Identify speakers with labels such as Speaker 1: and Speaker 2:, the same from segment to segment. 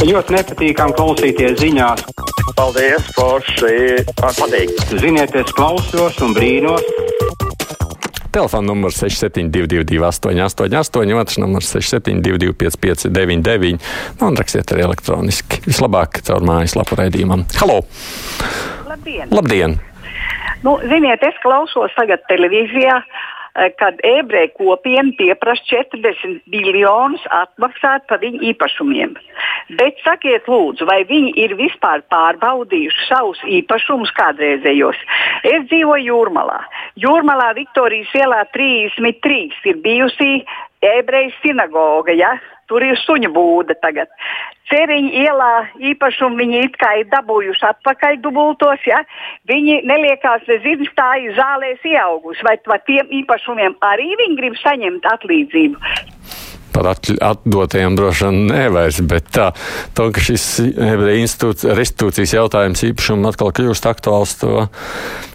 Speaker 1: Ļoti nepatīkami klausīties ziņās.
Speaker 2: Paldies, Forši. Man patīk.
Speaker 1: Ziniet, es klausos un brīnos.
Speaker 3: Telefona numurs 6722, 888, otrs numurs 6722, 559, nu, un rakstiet arī elektroniski. Vislabāk caur mājaslapu raidījumam. Halo!
Speaker 4: Labdien!
Speaker 3: Labdien!
Speaker 4: Nu, ziniet, es klausos tagad televīzijā, eh, kad ebreju kopiena pieprasa 40 miljonus atmaksāt par viņu īpašumiem. Bet sakiet, lūdzu, vai viņi ir vispār pārbaudījuši savus īpašumus kādreizējos? Es dzīvoju Jūrmalā. Jūrmalā Viktorijas ielā 33 ir bijusi ebreju sinagoga. Ja? Tur ir suņu būda tagad. Ceriņa ielā īpašumu viņi it kā ir dabūjuši atpakaļ dubultos, ja viņi neliekās bez izstāju zālēs ieauguši. Vai par tiem īpašumiem arī viņi grib saņemt atlīdzību?
Speaker 3: Par atdotajiem droši vien nevairs, bet tā, to, ka šis institūts- restitūcijas jautājums īpašumu atkal kļūst aktuāls, to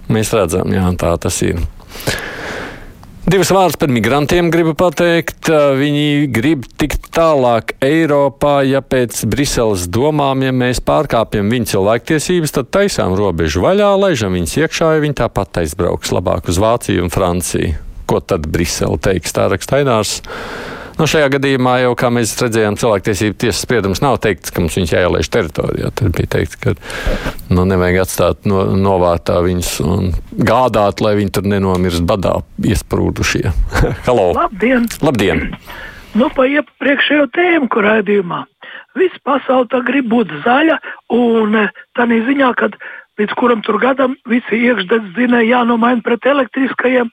Speaker 3: mēs redzam, jā, tā tas ir. Divas vārdas par migrantiem gribu pateikt. Viņi grib tikt tālāk Eiropā, ja pēc Briseles domām, ja mēs pārkāpjam viņu cilvēktiesības, tad taisām robežu vaļā, laižam viņus iekšā, ja viņi tāpat aizbrauks labāk uz Vāciju un Franciju. Ko tad Brisele teiks? Tā raksta Ainārs. Nu, šajā gadījumā jau, kā mēs redzējām, cilvēktiesību tiesas spriedums nav teikts, ka mums viņš jāielaiž teritorijā. Tad bija teikts, ka nu, nevajag atstāt no, novārtā viņus un gādāt, lai viņi tur nenomirst badā iesprūdušie. Halo!
Speaker 5: Labdien!
Speaker 3: Labdien!
Speaker 5: Nu, pa iepriekšējo tēmu, kur raidījumā. Viss pasaule tā grib būt zaļa, un tā ziņā, ka līdz kuram tur gadam visi iekšdedz dzinēji jānomaina pret elektriskajiem.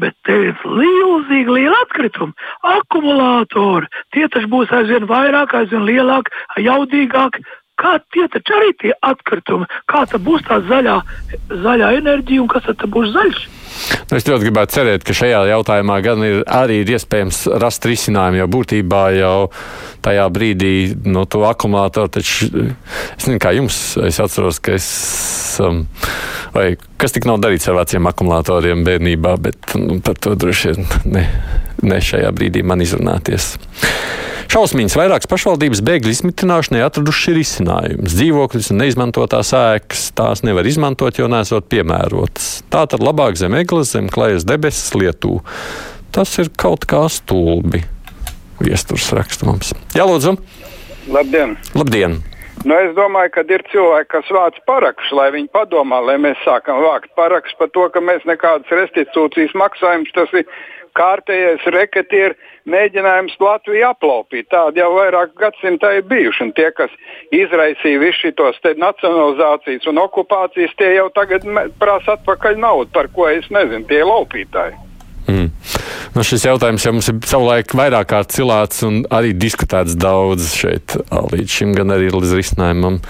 Speaker 5: Bet te ir milzīgi liela atkrituma, akumulātori. Tie taču būs aizvien vairāk, aizvien lielāki, jaudīgāki. Kā tie taču arī tie atkritumi, kā tā būs tā zaļā, zaļā enerģija un kas tad būs zaļš?
Speaker 3: Nu, es ļoti gribētu cerēt, ka šajā jautājumā gan ir arī ir iespējams rast risinājumu, jo būtībā jau tajā brīdī no to akumulātoru taču, es nezinu, kā jums, es atceros, ka es, um, vai kas tik nav darīts ar veciem akumulatoriem bērnībā, bet nu, par to droši vien ne, ne šajā brīdī man izrunāties. Šausmīgs vairākas pašvaldības bēgļu izmitināšanai atraduši risinājumus. Dzīvokļus un neizmantotās ēkas tās nevar izmantot, jo nesot piemērotas. Tā tad labāk zem eglis, zem klājas debesis lietū. Tas ir kaut kā stulbi. Viesturs raksta mums. Jā, lūdzu.
Speaker 6: Labdien!
Speaker 3: Labdien!
Speaker 6: Nu, es domāju, ka ir cilvēki, kas vāc parakstus, lai viņi padomā, lai mēs sākam vākt parakstus par to, ka mēs nekādas restitūcijas maksājumus, tas ir kārtējais reketieris mēģinājums Latviju aplaupīt. Tādi jau vairāk gadsimtā ir bijuši. Un tie, kas izraisīja visu šos nacionalizācijas un okupācijas, tie jau tagad prasa atpakaļ naudu, par ko es nezinu, tie ir laupītāji.
Speaker 3: Nu, šis jautājums jau mums ir savulaik vairāk kārt cilāts un arī diskutēts daudz šeit. Līdz šim gan arī līdz risinājumam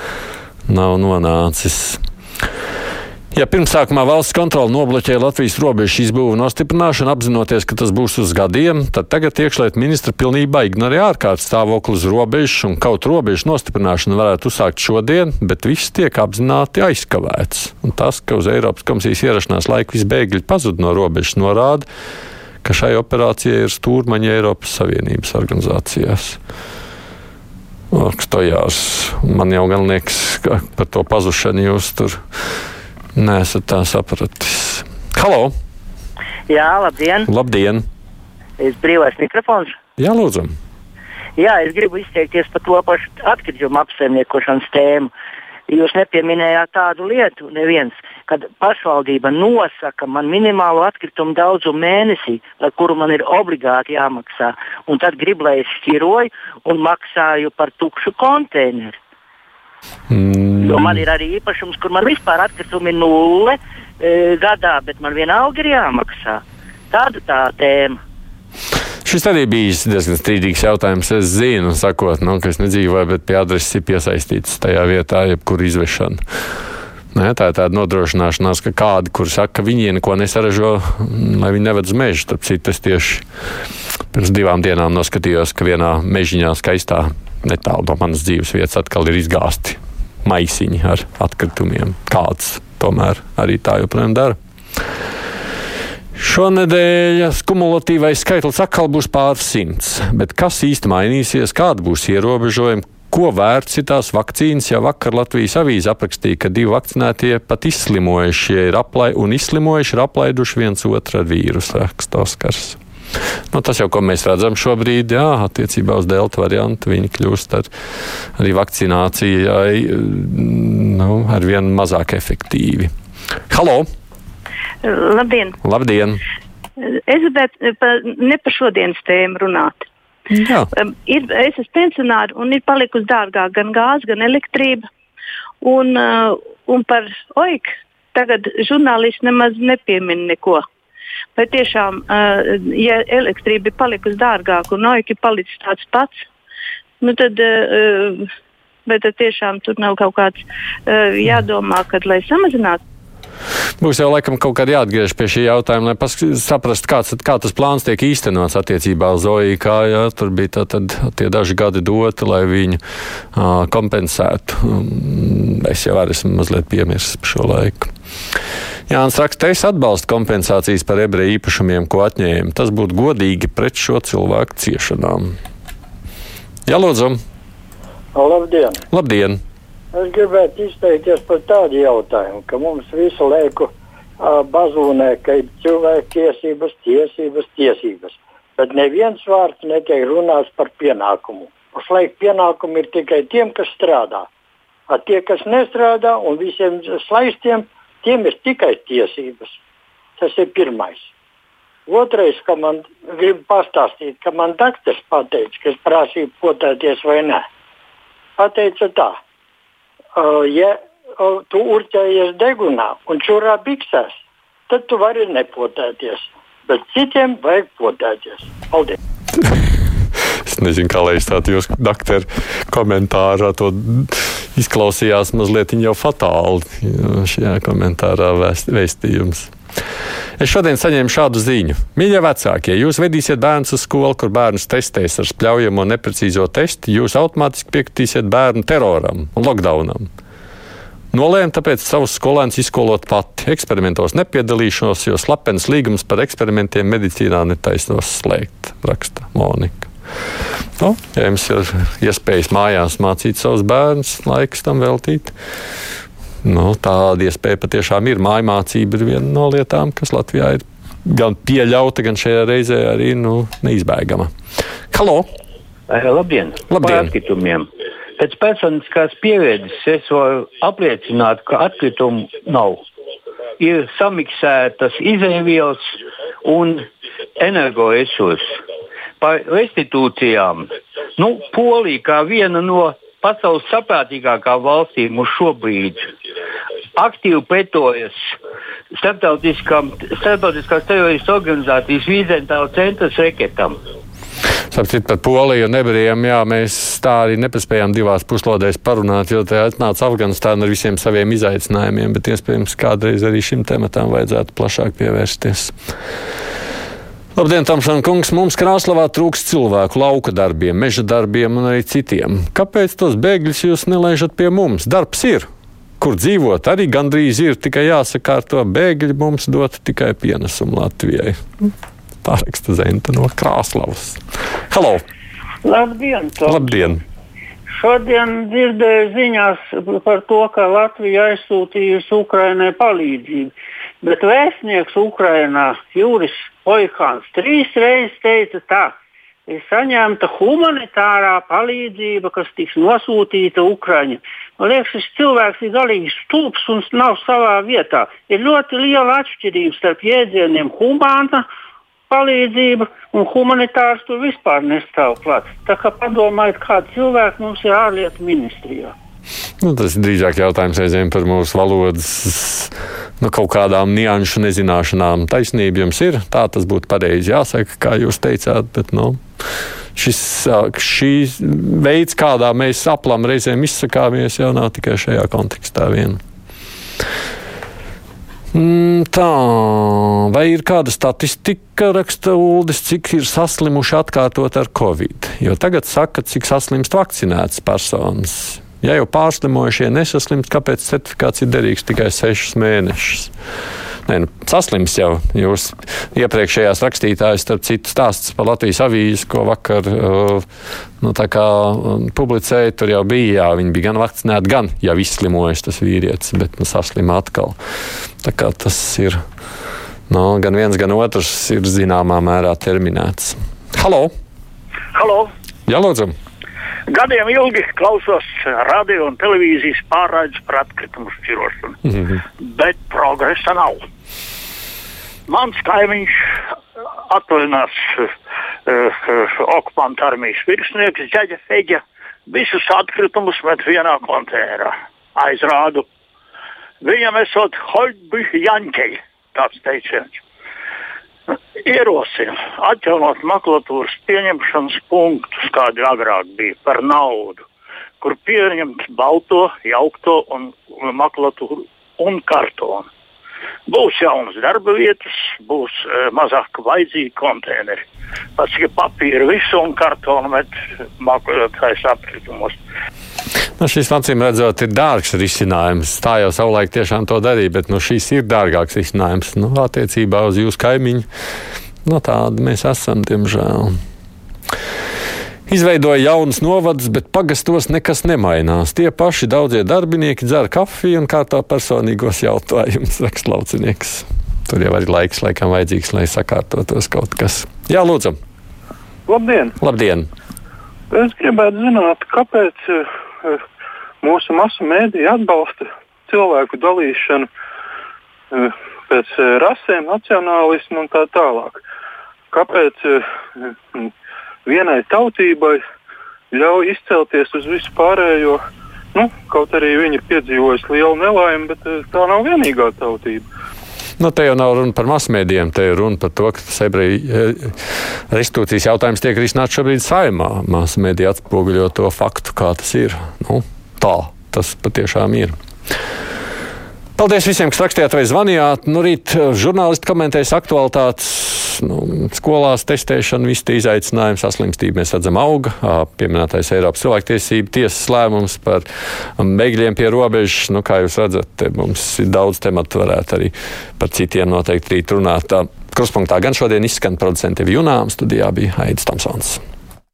Speaker 3: nav nonācis. Ja pirmsākumā valsts kontrole nobloķēja Latvijas robežu izbūvu nostiprināšanu, apzinoties, ka tas būs uz gadiem, tad tagad iekšlietu ministra pilnībā ignorē ārkārtas stāvokli uz robežas un kaut robežu nostiprināšanu varētu uzsākt šodien, bet viss tiek apzināti aizkavēts. Un tas, ka uz Eiropas komisijas ierašanās laika visi bēgļi pazud no robežas, norāda, ka šai operācijai ir stūrmaņa Eiropas Savienības organizācijās. Stojās. Man jau gan liekas, ka par to pazušanu jūs tur neesat tā sapratis. Halo!
Speaker 7: Jā, labdien!
Speaker 3: Labdien!
Speaker 7: Es brīvais mikrofons.
Speaker 3: Jā, lūdzu!
Speaker 7: Jā, es gribu izteikties par to pašu atkritumu apsaimniekošanas tēmu. Jūs nepieminējāt tādu lietu, neviens, kad pašvaldība nosaka man minimālo atkritumu daudzumu mēnesī, par kuru man ir obligāti jāmaksā. Un tad grib, lai es šķiroju un maksāju par tukšu konteineru.
Speaker 3: Mm.
Speaker 7: Jo man ir arī īpašums, kur man vispār atkritumi ir nulle e, gadā, bet man vienalga ir jāmaksā. Tāda tā tēma.
Speaker 3: Šis arī bija diezgan strīdīgs jautājums. Es zinu, sakot, nu, ka es nedzīvoju, bet pie adreses ir piesaistīts tajā vietā, jebkur izvešana. Nē, tā ir tāda nodrošināšanās, ka kādi, kur saka, ka viņi neko nesaražo, lai viņi neved uz mežu. Tad citas tieši pirms divām dienām noskatījos, ka vienā mežiņā skaistā netālu no manas dzīves vietas atkal ir izgāzti maisiņi ar atkritumiem. Kāds tomēr arī tā joprojām dara. Šonadēļ kumulatīvais skaitlis atkal būs pāris simts, bet kas īsti mainīsies, kāda būs ierobežojuma, Ko vērts ir tās vakcīnas? Jau vakar Latvijas avīze aprakstīja, ka divi vakcinētie pat izslimojuši ir aplai, un izslimojuši ir aplaiduši viens otru ar vīrusu, raksta Oskars. Nu, tas jau, ko mēs redzam šobrīd, jā, attiecībā uz delta variantu, viņi kļūst ar, arī vakcinācijai nu, ar vien mazāk efektīvi. Halo!
Speaker 8: Labdien!
Speaker 3: Labdien!
Speaker 8: Es gribētu ne par šodienas tēmu runāt.
Speaker 3: Jā.
Speaker 8: Ir, es esmu pensionārs un ir palikusi dārgāk gan gāze, gan elektrība. Un, uh, un par OIK tagad žurnālisti nemaz nepiemin neko. Vai tiešām, uh, ja elektrība ir palikusi dārgāka un OIK ir palicis tāds pats, nu tad, uh, vai tad tiešām tur nav kaut kāds jādomā, kad lai samazinātu
Speaker 3: Būs jau laikam kaut kādā jāatgriež pie šī jautājuma, lai saprastu, kāds, kā tas plāns tiek īstenots attiecībā uz OIK. Jā, tur bija tā, tad, tie daži gadi doti, lai viņu uh, kompensētu. Es jau arī esmu mazliet piemirsis par šo laiku. Jānis raksta, es atbalstu kompensācijas par ebreju īpašumiem, ko atņēma. Tas būtu godīgi pret šo cilvēku ciešanām. Jā, lūdzu!
Speaker 9: Labdien!
Speaker 3: Labdien.
Speaker 9: Es gribētu izteikties par tādu jautājumu, ka mums visu laiku uh, bazūnē, ka ir cilvēku tiesības, tiesības, tiesības. Bet neviens vārds netiek runāts par pienākumu. Pašlaik pienākumi ir tikai tiem, kas strādā. A tie, kas nestrādā un visiem slaistiem, tiem ir tikai tiesības. Tas ir pirmais. Otrais, ka man grib pastāstīt, ka man dakteris pateica, ka es prasīju potēties vai nē. Pateica tā, uh, ja tu urķējies degunā un čurā biksēs, tad tu vari nepotēties. Bet citiem vajag potēties. Paldies!
Speaker 3: es nezinu, kā lai izstātu jūsu doktora komentārā. To izklausījās mazliet jau fatāli šajā komentārā vēstījums. Es šodien saņēmu šādu ziņu. Mīļie vecākie, jūs vedīsiet bērnus uz skolu, kur bērnus testēs ar spļaujamo neprecīzo testu, jūs automātiski piekritīsiet bērnu teroram un lockdownam. Nolēmu tāpēc savus skolēnus izskolot pati. Eksperimentos nepiedalīšos, jo slepens līgums par eksperimentiem medicīnā netaisnos slēgt, raksta Monika. Nu, ja jums ir iespējas mājās mācīt savus bērnus, laiks tam veltīt. Nu, tāda iespēja patiešām ir. Māja mācība ir viena no lietām, kas Latvijā ir gan pieļauta, gan šajā reizē arī nu, neizbēgama. Halo!
Speaker 10: Labdien!
Speaker 3: Labdien.
Speaker 10: Atkritumiem. Pēc personiskās pieredzes es varu apliecināt, ka atkritumu nav. Ir samiksētas izēvielas un energoresursi. Par restitūcijām. Nu, Polija kā viena no pasaules saprātīgākām valstīm uz šo brīdi aktīvi pretojas starptautiskās teroristu organizācijas Vīzentāla centra reketam.
Speaker 3: Sapratu, par Poliju un Ebrejiem, jā, mēs tā arī nepaspējām divās puslodēs parunāt, jo tā atnāca Afganistāna ar visiem saviem izaicinājumiem, bet iespējams kādreiz arī šim tematam vajadzētu plašāk pievērsties. Labdien, Tomšana kungs! Mums Krāslavā trūks cilvēku lauka darbiem, meža darbiem un arī citiem. Kāpēc tos bēgļus jūs nelaižat pie mums? Darbs ir! Kur dzīvot, arī gandrīz ir tikai jāsakārto bēgļi mums dot tikai pienesumu Latvijai. Tā raksta Zenta no Krāslavas. Halo!
Speaker 11: Labdien! Tom.
Speaker 3: Labdien!
Speaker 11: Šodien dzirdēju ziņās par to, ka Latvija aizsūtījusi Ukrainai palīdzību, bet vēstnieks Ukrainā Juris Oihāns trīs reizes teica tā, ir saņemta humanitārā palīdzība, kas tiks nosūtīta Ukraiņai. Man liekas, šis cilvēks ir galīgi stulbs un nav savā vietā. Ir ļoti liela atšķirība starp jēdzieniem humāna palīdzība un humanitārs tur vispār nestāv klāt. Tā kā padomājiet, kādi cilvēki mums ir ārlietu ministrijā.
Speaker 3: Nu, tas ir drīzāk jautājums reizēm par mūsu valodas nu, kaut kādām nianšu nezināšanām. Taisnība jums ir, tā tas būtu pareizi jāsaka, kā jūs teicāt. Bet, nu, šis šīs veids, kādā mēs aplam reizēm izsakāmies, jau nav tikai šajā kontekstā vien. Mm, tā, vai ir kāda statistika, raksta Uldis, cik ir saslimuši atkārtot ar covid? Jo tagad saka, cik saslimst vakcinētas personas. Ja jau pārslimojušie nesaslimst, kāpēc certifikāts ir derīgs tikai sešus mēnešus? Nē, nu, saslims jau. Jūs iepriekšējās rakstītājs, starp citu, stāsts par Latvijas avīzi, ko vakar nu, kā, publicēja, tur jau bija, jā, viņi bija gan vakcinēti, gan jau izslimojuši tas vīrietis, bet nu, saslima atkal. Tā kā tas ir. Nu, gan viens, gan otrs ir zināmā mērā terminēts. Halo!
Speaker 12: Halo.
Speaker 3: Jā, lūdzu!
Speaker 12: Gadiem ilgi klausos radio un televīzijas pārraides par atkritumu šķirošanu, mm -hmm. bet progresa nav. Mans kaimiņš atvaļinās uh, uh, okupantu armijas virsnieks Džaģa Feģa visus atkritumus met vienā konteinerā. Aizrādu. Viņam esot hoļbi jaņķeļi, tāds teiciens ierosina atjaunot makulatūras pieņemšanas punktus, kādi agrāk bija par naudu, kur pieņemt balto, jaukto un makulatūru un kartonu. Būs jaunas darba vietas, būs e, mazāk vajadzīgi konteineri. Pats ir papīra visu un kartonu met makulētājs apkritumos.
Speaker 3: Nu, šis, acīm redzot, ir dārgs risinājums. Tā jau savulaik tiešām to darīja, bet nu, šis ir dārgāks risinājums nu, attiecībā uz jūsu kaimiņu. No nu, tāda mēs esam, diemžēl. Izveidoja jaunus novadus, bet pagastos nekas nemainās. Tie paši daudzie darbinieki dzer kafiju un kārtā personīgos jautājumus, raksta laucinieks. Tur jau arī laiks, laikam, vajadzīgs, lai sakārtotos kaut kas. Jā, lūdzu!
Speaker 13: Labdien!
Speaker 3: Labdien.
Speaker 13: Es gribētu zināt, kāpēc uh, mūsu masu mēdīja atbalsta cilvēku dalīšanu uh, pēc uh, rasēm, nacionālismu un tā tālāk. Kāpēc vienai tautībai ļauj izcelties uz visu pārējo? Nu, kaut arī viņi ir piedzīvojuši lielu nelaimi, bet tā nav vienīgā tautība.
Speaker 3: Nu, te jau nav runa par masmēdiem, te ir runa par to, ka eh, restitūcijas jautājums tiek risināts šobrīd saimā. Masmēdija atspoguļo to faktu, kā tas ir. Nu, tā tas patiešām ir. Paldies visiem, kas rakstījāt vai zvanījāt. Nu, rīt eh, žurnālisti komentēs aktualitātes. Nu, skolās testēšana, visi tie izaicinājumi, saslimstība mēs redzam auga. Pieminētais Eiropas cilvēktiesība tiesas lēmums par bēgļiem pie robežas. Nu, kā jūs redzat, mums ir daudz tematu, varētu arī par citiem noteikti rīt runāt. Kruspunktā gan šodien izskan producenti Junām, studijā bija Aidis Tomsons.